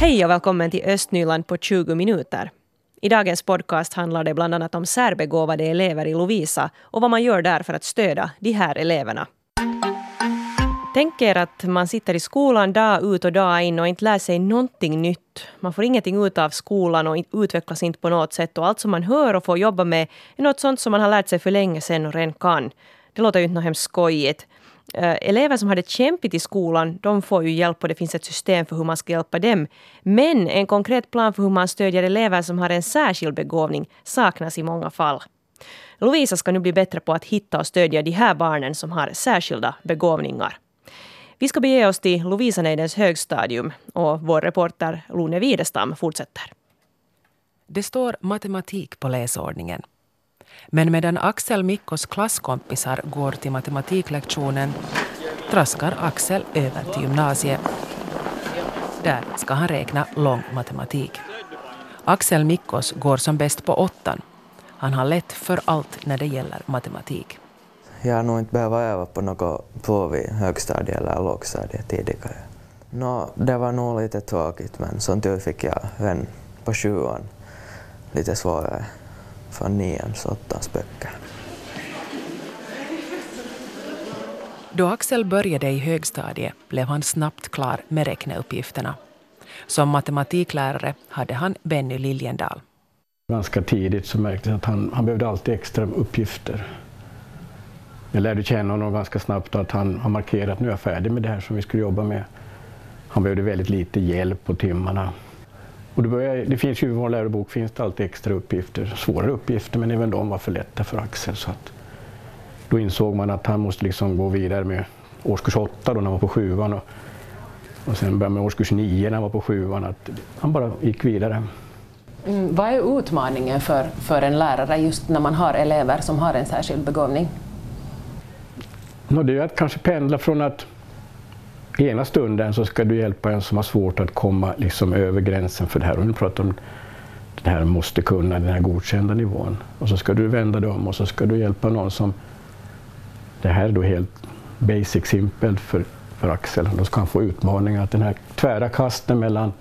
Hej och välkommen till Östnyland på 20 minuter. I dagens podcast handlar det bland annat om särbegåvade elever i Lovisa och vad man gör där för att stödja de här eleverna. Tänk er att man sitter i skolan dag ut och dag in och inte lär sig någonting nytt. Man får ingenting ut av skolan och utvecklas inte på något sätt. Och allt som man hör och får jobba med är något sånt som man har lärt sig för länge sedan och redan kan. Det låter ju inte något hemskt skojigt. Eh, elever som har det kämpigt i skolan, de får ju hjälp och det finns ett system för hur man ska hjälpa dem. Men en konkret plan för hur man stödjer elever som har en särskild begåvning saknas i många fall. Lovisa ska nu bli bättre på att hitta och stödja de här barnen som har särskilda begåvningar. Vi ska bege oss till Lovisaneidens högstadium och vår reporter Lone Widestam fortsätter. Det står matematik på läsordningen. Men medan Axel Mikkos klasskompisar går till matematiklektionen traskar Axel över till gymnasiet. Där ska han räkna lång matematik. Axel Mikkos går som bäst på åttan. Han har lätt för allt när det gäller matematik. Jag har nog inte behövt öva på något prov i högstadiet eller lågstadiet tidigare. No, det var nog lite tråkigt men som tur fick jag redan på sjuan lite svårare från nians och åttans böcker. Då Axel började i högstadiet blev han snabbt klar med räkneuppgifterna. Som matematiklärare hade han Benny Liljendal. Ganska tidigt så märktes att han, han behövde alltid extra uppgifter. Jag lärde känna honom ganska snabbt att han har markerat att nu är jag färdig med det här som vi skulle jobba med. Han behövde väldigt lite hjälp på timmarna. Och det, började, det finns ju i vår lärobok finns det alltid extra uppgifter, svårare uppgifter, men även de var för lätta för Axel. Så att då insåg man att han måste liksom gå vidare med årskurs 8 då när han var på sjuan och, och sen började med årskurs 9 när han var på sjuan. Att han bara gick vidare. Mm, vad är utmaningen för, för en lärare just när man har elever som har en särskild begåvning? No, det är att kanske pendla från att ena stunden så ska du hjälpa en som har svårt att komma liksom över gränsen för det här. Och nu pratar om det här måste kunna, den här godkända nivån. Och så ska du vända dig om och så ska du hjälpa någon som... Det här är då helt basic, simpelt för, för Axel. Då ska han få utmaningar. Att den här tvära kasten mellan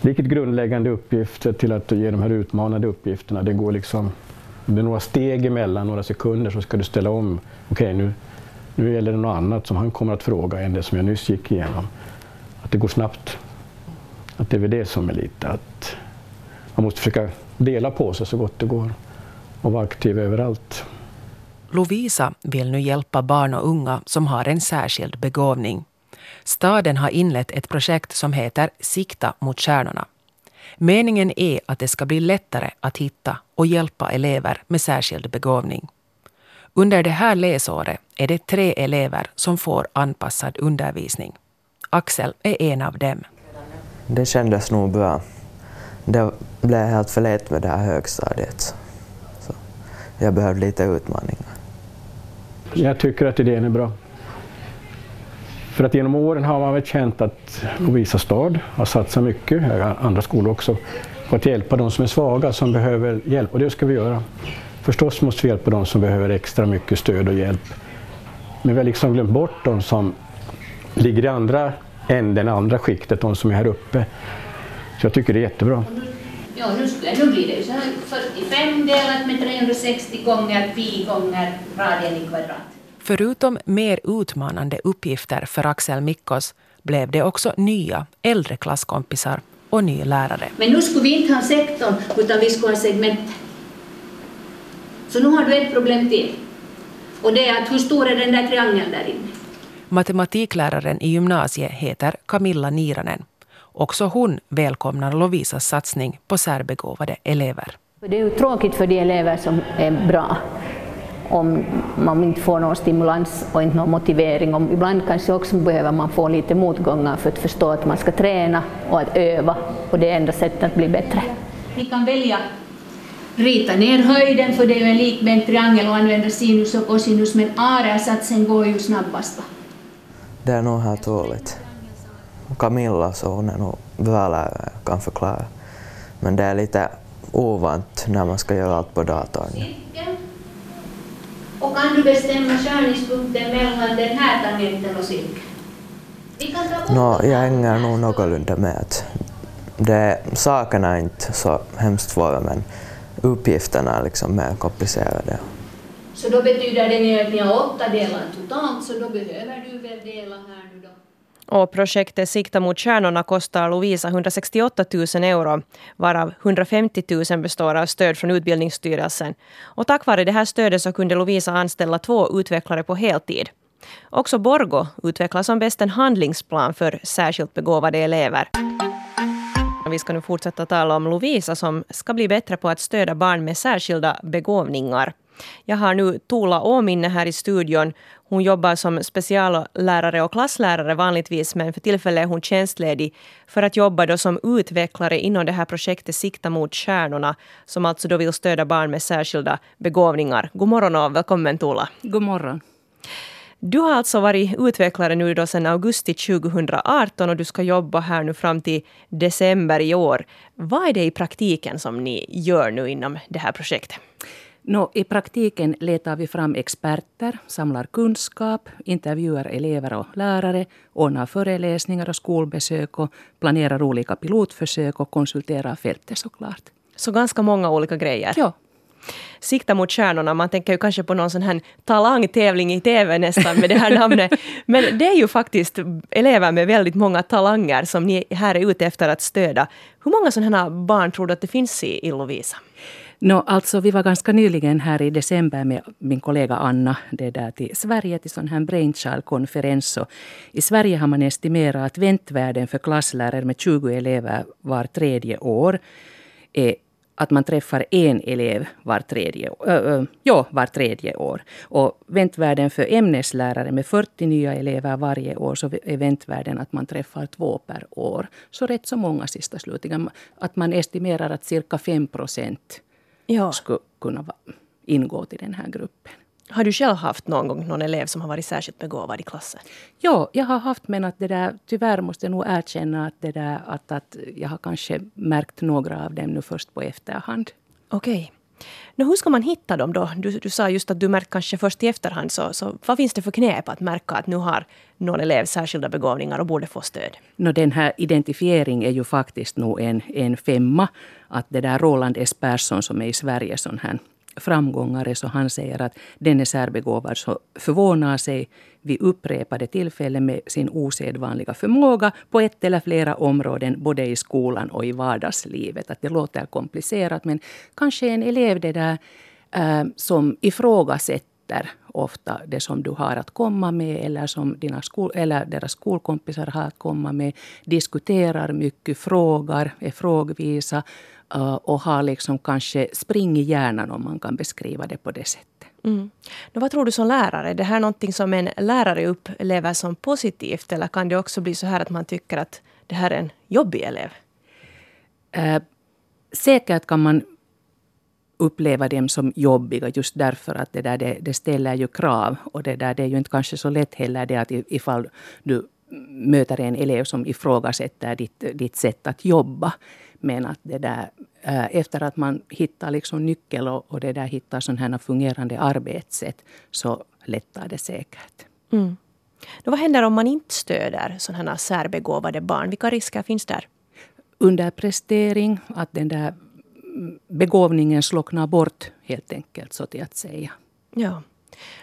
vilket grundläggande uppgifter till att ge de här utmanande uppgifterna, det går liksom... Det är några steg emellan, några sekunder, så ska du ställa om. Okej, okay, nu nu gäller det något annat som han kommer att fråga än det som jag nyss gick igenom. Att det går snabbt. Att det är väl det som är lite att man måste försöka dela på sig så gott det går och vara aktiv överallt. Lovisa vill nu hjälpa barn och unga som har en särskild begåvning. Staden har inlett ett projekt som heter Sikta mot stjärnorna. Meningen är att det ska bli lättare att hitta och hjälpa elever med särskild begåvning. Under det här läsåret är det tre elever som får anpassad undervisning. Axel är en av dem. Det kändes nog bra. Det blev helt för lätt med det här högstadiet. Så jag behövde lite utmaningar. Jag tycker att idén är bra. För att genom åren har man väl känt att Lovisa stad har satsat mycket, andra skolor också, på att hjälpa de som är svaga, som behöver hjälp. Och det ska vi göra. Förstås måste vi hjälpa de som behöver extra mycket stöd och hjälp. Men vi har liksom glömt bort de som ligger i andra änden, andra skiktet, de som är här uppe. Så jag tycker det är jättebra. Ja, nu, nu blir det ju så här 45 delat med 360 gånger pi gånger radien i kvadrat. Förutom mer utmanande uppgifter för Axel Mikkos blev det också nya, äldre klasskompisar och ny lärare. Men nu skulle vi inte ha sektorn, utan vi skulle ha segmenten. Så nu har du ett problem till. Och det är att hur stor är den där triangeln där inne? Matematikläraren i gymnasiet heter Camilla Niranen. Också hon välkomnar Lovisas satsning på särbegåvade elever. Det är ju tråkigt för de elever som är bra om man inte får någon stimulans och inte någon motivering. Och ibland kanske också behöver man få lite motgångar för att förstå att man ska träna och att öva och det är enda sättet att bli bättre. Ni kan välja rita ner höjden för det är ju en likbent triangel och använder sinus och cosinus men AR-satsen går ju snabbast. Va? Det är nog helt roligt. Camilla så hon är nog bra lärare och kan förklara. Men det är lite ovant när man ska göra allt på datorn. Och kan du bestämma skärningspunkten mellan den här tangenten och cirkeln? No, jag hänger nog någorlunda med det, sakerna är inte så hemskt svåra men uppgifterna är liksom mer komplicerade. Så då betyder det att ni har åtta delar totalt, så då behöver du väl dela här nu då? Och projektet Sikta mot kärnorna kostar Lovisa 168 000 euro, varav 150 000 består av stöd från Utbildningsstyrelsen. Och tack vare det här stödet så kunde Lovisa anställa två utvecklare på heltid. Också Borgo utvecklar som bäst en handlingsplan för särskilt begåvade elever. Vi ska nu fortsätta tala om Lovisa som ska bli bättre på att stödja barn med särskilda begåvningar. Jag har nu Tuula Åminne här i studion. Hon jobbar som speciallärare och klasslärare vanligtvis, men för tillfället är hon tjänstledig för att jobba då som utvecklare inom det här projektet Sikta mot stjärnorna, som alltså då vill stödja barn med särskilda begåvningar. God morgon och välkommen Tuula. God morgon. Du har alltså varit utvecklare nu då sedan augusti 2018 och du ska jobba här nu fram till december i år. Vad är det i praktiken som ni gör nu inom det här projektet? No, I praktiken letar vi fram experter, samlar kunskap, intervjuar elever och lärare, ordnar föreläsningar och skolbesök och planerar olika pilotförsök och konsulterar fältet såklart. Så ganska många olika grejer? Ja. Sikta mot stjärnorna, man tänker ju kanske på någon sån här talangtävling i TV nästan med det här namnet. Men det är ju faktiskt elever med väldigt många talanger som ni här är ute efter att stödja. Hur många sådana barn tror du att det finns i, i Lovisa? No, alltså, vi var ganska nyligen här i december med min kollega Anna det där till Sverige till sån här brainchild-konferens. I Sverige har man estimerat att väntvärden för klasslärare med 20 elever var tredje år är att man träffar en elev var tredje, äh, ja, var tredje år. Och väntvärden för ämneslärare med 40 nya elever varje år så är väntvärden att man träffar två per år. Så rätt så många sista slutligen. Att man estimerar att cirka 5 procent ja. skulle kunna ingå till den här gruppen. Har du själv haft någon gång någon elev som har varit särskilt begåvad i klassen? Ja, jag har haft men att det där, tyvärr måste jag nog erkänna att, det där, att, att jag har kanske märkt några av dem nu först på efterhand. Okej. Okay. hur ska man hitta dem då? Du, du sa just att du märkt kanske först i efterhand. Så, så vad finns det för knep att märka att nu har någon elev särskilda begåvningar och borde få stöd? No, den här identifiering är ju faktiskt nog en, en femma. Att det där Roland S. Persson som är i Sverige sån här framgångare så han säger att den är särbegåvad så förvånar sig vid upprepade tillfällen med sin osedvanliga förmåga på ett eller flera områden både i skolan och i vardagslivet. Att det låter komplicerat men kanske en elev det där äh, som ifrågasätter ofta det som du har att komma med eller som dina skol, eller deras skolkompisar har att komma med. Diskuterar mycket, frågar, är frågvisa och har liksom kanske spring i hjärnan om man kan beskriva det på det sättet. Mm. Nu, vad tror du som lärare? Är det här någonting som en lärare upplever som positivt eller kan det också bli så här att man tycker att det här är en jobbig elev? Uh, säkert kan man uppleva dem som jobbiga just därför att det, där, det, det ställer ju krav. Och det, där, det är ju inte kanske så lätt heller det att ifall du möter en elev som ifrågasätter ditt, ditt sätt att jobba. Men att det där, äh, efter att man hittar liksom nyckel och, och det där hittar sådana här fungerande arbetssätt så lättar det säkert. Mm. vad händer om man inte stöder sådana här särbegåvade barn? Vilka risker finns där? Underprestering, att den där begåvningen slocknar bort helt enkelt så till att säga. Ja.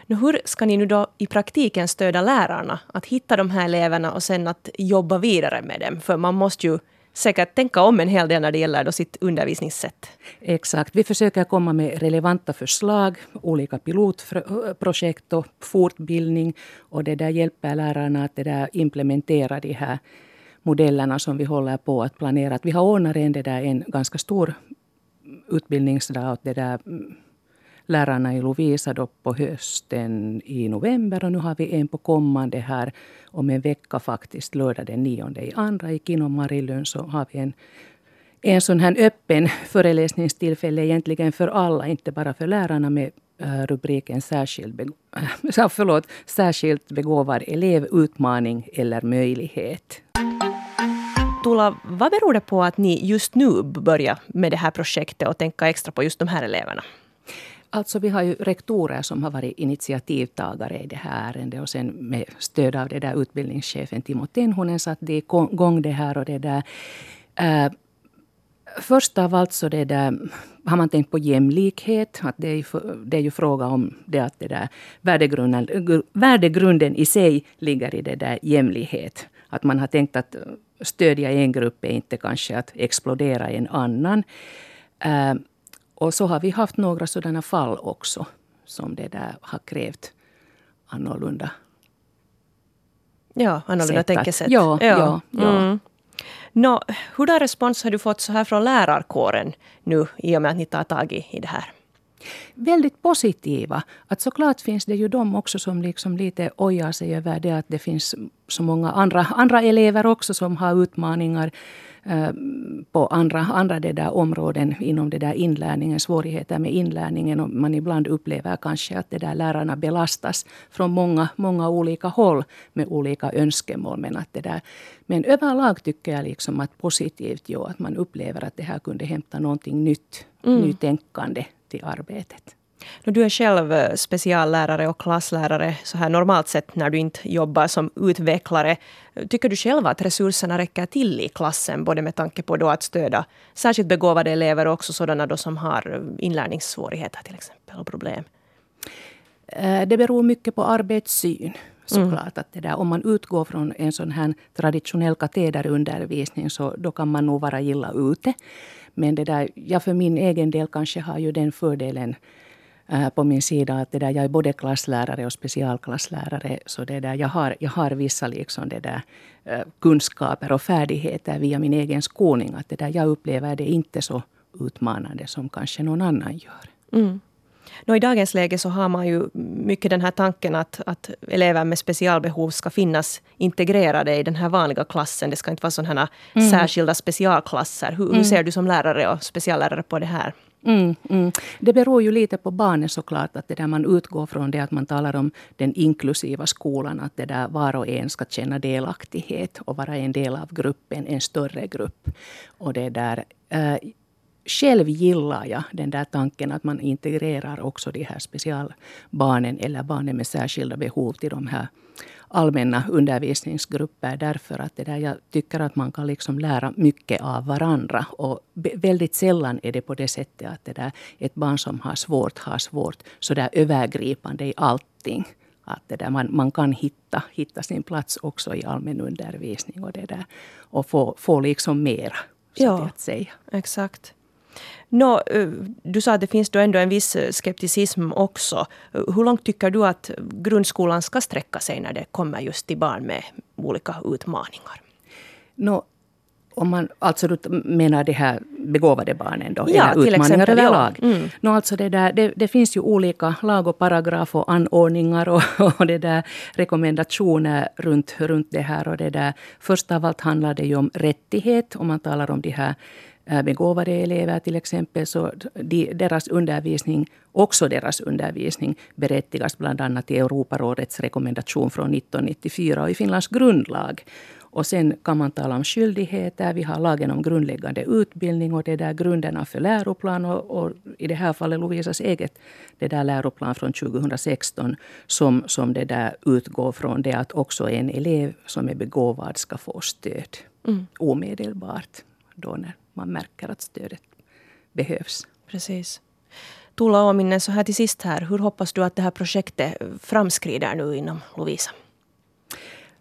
Nu, hur ska ni nu då i praktiken stödja lärarna att hitta de här eleverna och sen att jobba vidare med dem? För man måste ju säkert tänka om en hel del när det gäller då sitt undervisningssätt. Exakt. Vi försöker komma med relevanta förslag, olika pilotprojekt och fortbildning. Och det där hjälper lärarna att det där implementera de här modellerna som vi håller på att planera. vi har ordnat en, det där, en ganska stor utbildningsdag åt det där mm, lärarna i Lovisa då på hösten i november och nu har vi en på kommande här om en vecka faktiskt, lördag den 9 i andra i Kino Marilund så har vi en en sån här öppen föreläsningstillfälle egentligen för alla, inte bara för lärarna med eh, rubriken särskilt, be äh, förlåt, särskilt begåvad elev, utmaning eller möjlighet. Tuula, vad beror det på att ni just nu börjar med det här projektet och tänka extra på just de här eleverna? Alltså vi har ju rektorer som har varit initiativtagare i det här ärendet och sen med stöd av det där utbildningschefen Timo Tenhonen satte igång det här och det där. Äh, Först av allt så det där, har man tänkt på jämlikhet. Att det, är, det är ju fråga om det att det där värdegrunden, värdegrunden i sig ligger i det där jämlikhet. Att man har tänkt att stödja en grupp är inte kanske att explodera en annan. Äh, och så har vi haft några sådana fall också som det där har krävt annorlunda Ja, annorlunda tänkesätt. Ja, ja. ja, ja. Mm. Nå, hurdan respons har du fått så här från lärarkåren nu i och med att ni tar tag i, i det här? Väldigt positiva. Att såklart finns det ju de också som liksom lite ojar sig över det att det finns så många andra, andra elever också som har utmaningar Eh, på andra, andra det där områden inom det där inlärningen, svårigheter med inlärningen och man ibland upplever kanske att det där lärarna belastas från många, många olika håll med olika önskemål. Men, att det där, men överlag tycker jag liksom att positivt jo, att man upplever att det här kunde hämta någonting nytt, mm. nytänkande i arbetet. Du är själv eh, speciallärare och klasslärare så här normalt sett när du inte jobbar som utvecklare. Tycker du själv att resurserna räcker till i klassen, både med tanke på då att stödja särskilt begåvade elever och också sådana då som har inlärningssvårigheter till exempel och problem? Eh, det beror mycket på arbetssyn såklart. Mm. Att det där, om man utgår från en sån här traditionell katederundervisning så då kan man nog vara illa ute. Men det där, jag för min egen del kanske har ju den fördelen Äh, på min sida att det där, jag är både klasslärare och specialklasslärare. Så det där, jag, har, jag har vissa liksom det där, äh, kunskaper och färdigheter via min egen skolning. Att det där, jag upplever det inte så utmanande som kanske någon annan gör. Mm. Nå, I dagens läge så har man ju mycket den här tanken att, att elever med specialbehov ska finnas integrerade i den här vanliga klassen. Det ska inte vara sådana mm. särskilda specialklasser. Hur, mm. hur, ser du som lärare och speciallärare på det här? Mm, mm. Det beror ju lite på barnet såklart. Att det där man utgår från det att man talar om den inklusiva skolan. Att det där var och en ska känna delaktighet och vara en del av gruppen, en större grupp. Och det där, äh, själv gillar jag den där tanken att man integrerar också de här specialbarnen eller barnen med särskilda behov till de här allmänna undervisningsgrupper därför att det där, jag tycker att man kan liksom lära mycket av varandra. Och väldigt sällan är det på det sättet att det där, ett barn som har svårt har svårt så där övergripande i allting. Att det där, man, man kan hitta, hitta sin plats också i allmän undervisning och, det där, och få, få liksom mera. Så ja, att säga. exakt. No, eh, du sa att det finns då ändå en viss eh, skepticism också. Eh, hur långt tycker du att grundskolan ska sträcka sig när det kommer just till barn med olika utmaningar? No, om man alltså du menar de här begåvade barnen då? Ja, eller utmaningar överlag? Ja. Mm. No, alltså det, där, det, det, finns ju olika lag och paragraf och anordningar och, och det där rekommendationer runt, runt det här. Och det där. Först av allt handlar det ju om rättighet, om man talar om de här begåvade elever till exempel, så de, deras undervisning, också deras undervisning berättigas bland annat till Europarådets rekommendation från 1994 och i Finlands grundlag. Och sen kan man tala om skyldigheter. Vi har lagen om grundläggande utbildning och det där grunderna för läroplan och, och, i det här fallet Lovisas eget det där läroplan från 2016 som, som det där utgår från det att också en elev som är begåvad ska få stöd mm. omedelbart då när man märker att stödet behövs. Precis. Tuula Åminen, så här till sist här. Hur hoppas du att det här projektet framskrider nu inom Lovisa?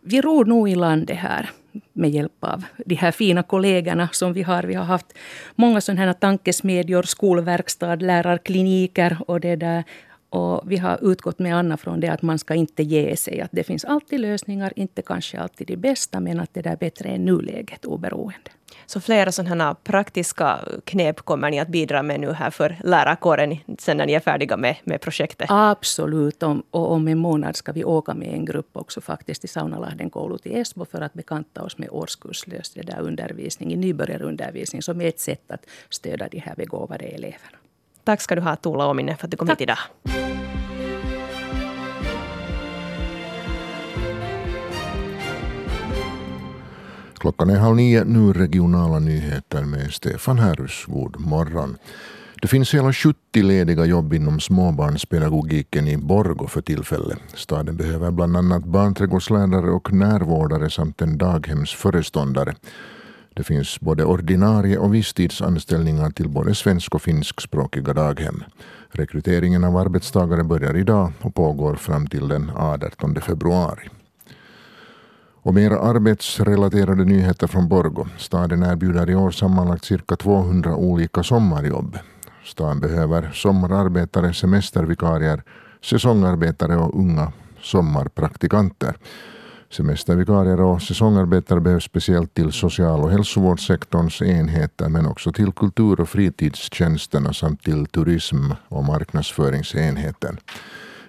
Vi ror nog i land det här med hjälp av de här fina kollegorna som vi har. Vi har haft många sådana här tankesmedjor, skolverkstad, lärarkliniker och det där. Och vi har utgått med Anna från det att man ska inte ge sig. Att det finns alltid lösningar, inte kanske alltid de bästa, men att det är bättre än nuläget oberoende. Så flera sådana praktiska knep kommer ni att bidra med nu här för lärarkåren sen när ni är färdiga med, med projektet? Absolut. Om, och om en månad ska vi åka med en grupp också faktiskt till Saunalahden koulu till Esbo för att bekanta oss med årskurslös där undervisning, i nybörjarundervisning som är ett sätt att stödja de här begåvade eleverna. Tack ska du ha Tuula Ominen för att du kom Tack. hit idag. Klockan är halv nio, nu regionala nyheter med Stefan Härus. God morgon. Det finns hela 70 lediga jobb inom småbarnspedagogiken i Borgo för tillfället. Staden behöver bland annat barnträdgårdslärare och närvårdare samt en daghemsföreståndare. Det finns både ordinarie och visstidsanställningar till både svensk och finskspråkiga daghem. Rekryteringen av arbetstagare börjar idag och pågår fram till den 18 februari. Och mera arbetsrelaterade nyheter från Borgo. Staden erbjuder i år sammanlagt cirka 200 olika sommarjobb. Staden behöver sommararbetare, semestervikarier, säsongarbetare och unga sommarpraktikanter. Semestervikarier och säsongarbetare behövs speciellt till social och hälsovårdssektorns enheter men också till kultur och fritidstjänsterna samt till turism och marknadsföringsenheten.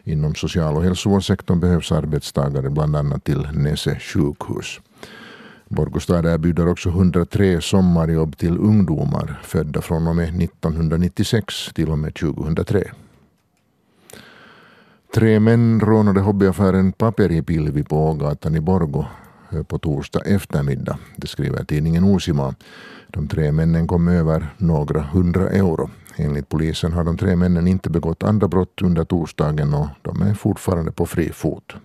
Inom social och hälsovårdssektorn behövs arbetstagare bland annat till Nese sjukhus. Borgostad erbjuder också 103 sommarjobb till ungdomar födda från och med 1996 till och med 2003. Tre män rånade hobbyaffären Paperipilvi på Ågatan i Borgo eh, på torsdag eftermiddag. Det skriver tidningen Osima. De tre männen kom över några hundra euro. Enligt polisen har de tre männen inte begått andra brott under torsdagen och de är fortfarande på fri fot.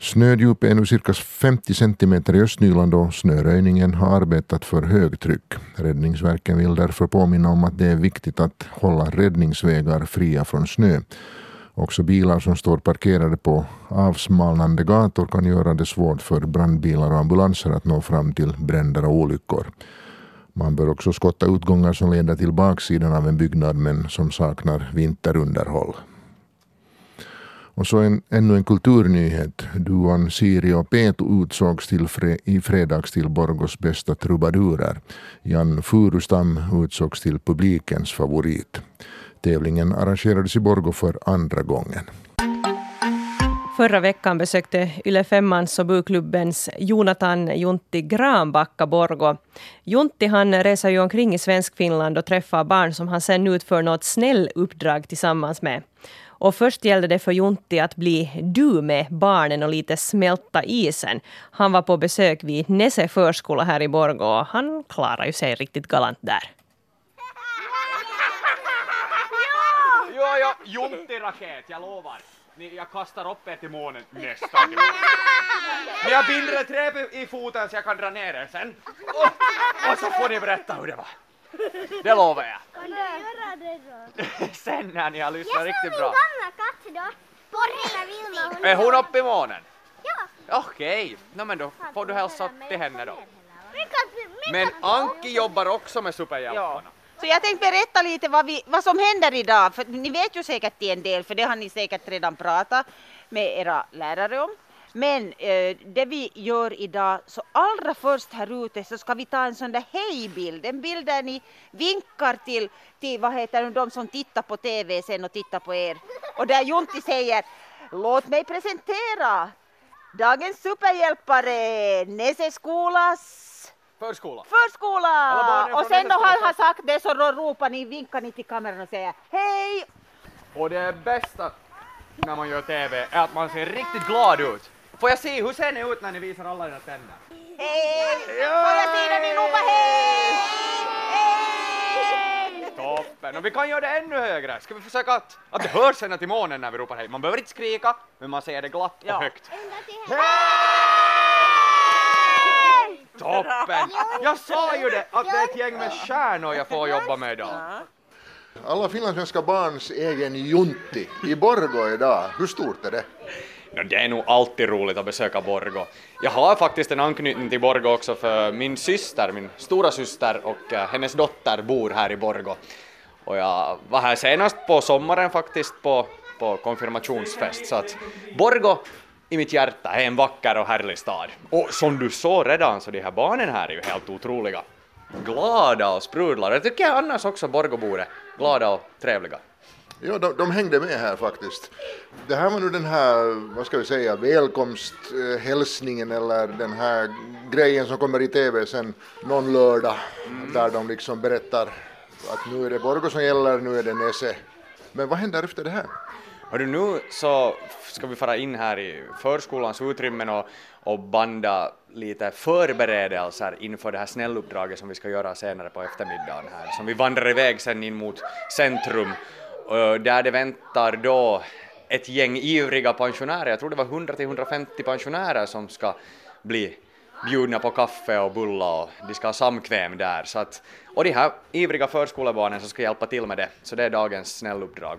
Snödjupet är nu cirka 50 centimeter i Östnyland och snöröjningen har arbetat för högtryck. Räddningsverken vill därför påminna om att det är viktigt att hålla räddningsvägar fria från snö. Också bilar som står parkerade på avsmalnande gator kan göra det svårt för brandbilar och ambulanser att nå fram till bränder och olyckor. Man bör också skotta utgångar som leder till baksidan av en byggnad men som saknar vinterunderhåll. Och så en, ännu en kulturnyhet. Duon Siri och Petu utsågs till fre, i fredags till Borgos bästa trubadurer. Jan Furustam utsågs till publikens favorit. Tävlingen arrangerades i Borgo för andra gången. Förra veckan besökte Yle Femmans och buklubbens Jonathan Juntti Granbacka Borgo. Juntti han reser ju omkring i Svenskfinland och träffar barn som han sen utför något snälluppdrag tillsammans med. Och först gällde det för Juntti att bli du med barnen och lite smälta isen. Han var på besök vid Nesse förskola här i Borgå och han klarade ju sig riktigt galant där. Jo, jo, Juntti-raket, jag lovar. Ni, jag kastar upp er till månen månen. Men jag binder ett rep i foten så jag kan dra ner er sen. Och, och så får ni berätta hur det var. Det lovar jag. Kan du göra det då? Sen när ni har lyssnat riktigt bra. Jag såg min gamla katt då. Borrilla Vilma. Hon Är hon uppe i månen? Ja. Okej, no, men då får du hälsa till henne då. Men Anki jobbar också med Superhjälparna. Så jag tänkte berätta lite vad, vi, vad som händer idag, för ni vet ju säkert till en del, för det har ni säkert redan pratat med era lärare om. Men eh, det vi gör idag, så allra först här ute så ska vi ta en sån där hejbild, en bild där ni vinkar till, till vad heter det, de som tittar på TV sen och tittar på er. Och där Juntti säger, låt mig presentera dagens superhjälpare, Nese skolas Förskola. Förskola! Och sen då Näseskolan han har sagt det så då ropar ni, vinkar ni till kameran och säger hej! Och det bästa när man gör TV är att man ser riktigt glad ut. Får jag se, hur ser ni ut när ni visar alla era tänder? Hej! Får jag se när ni ropar hej? Hej! Toppen! Och vi kan göra det ännu högre. Ska vi försöka att, att det hörs ända till månen när vi ropar hej? Man behöver inte skrika, men man säger det glatt och Ja. högt. Ända till här. Toppen! Jag sa ju det, att det är ett gäng med stjärnor jag får jobba med idag. Alla finlandssvenska barns egen Juntti i Borgå idag. Hur stort är det? No, det är nog alltid roligt att besöka Borgo. Jag har faktiskt en anknytning till Borgo också för min syster, min stora syster och eh, hennes dotter bor här i Borgo. Och jag var här senast på sommaren faktiskt på, på konfirmationsfest så att Borgo i mitt hjärta är en vacker och härlig stad. Och som du såg redan så de här barnen här är ju helt otroliga. Glada och sprudlande. Det tycker jag annars också Borgobor är. Glada och trevliga. Ja, de, de hängde med här faktiskt. Det här var nu den här, vad ska vi säga, välkomsthälsningen eller den här grejen som kommer i TV sen någon lördag där de liksom berättar att nu är det Borgå som gäller, nu är det Nesse. Men vad händer efter det här? Hörru, nu så ska vi fara in här i förskolans utrymmen och, och banda lite förberedelser inför det här snälluppdraget som vi ska göra senare på eftermiddagen här, som vi vandrar iväg sen in mot centrum, och där det väntar då ett gäng ivriga pensionärer, jag tror det var 100-150 pensionärer som ska bli bjudna på kaffe och bullar och de ska ha samkväm där. Så att, och de här ivriga förskolebarnen som ska hjälpa till med det, så det är dagens snälluppdrag.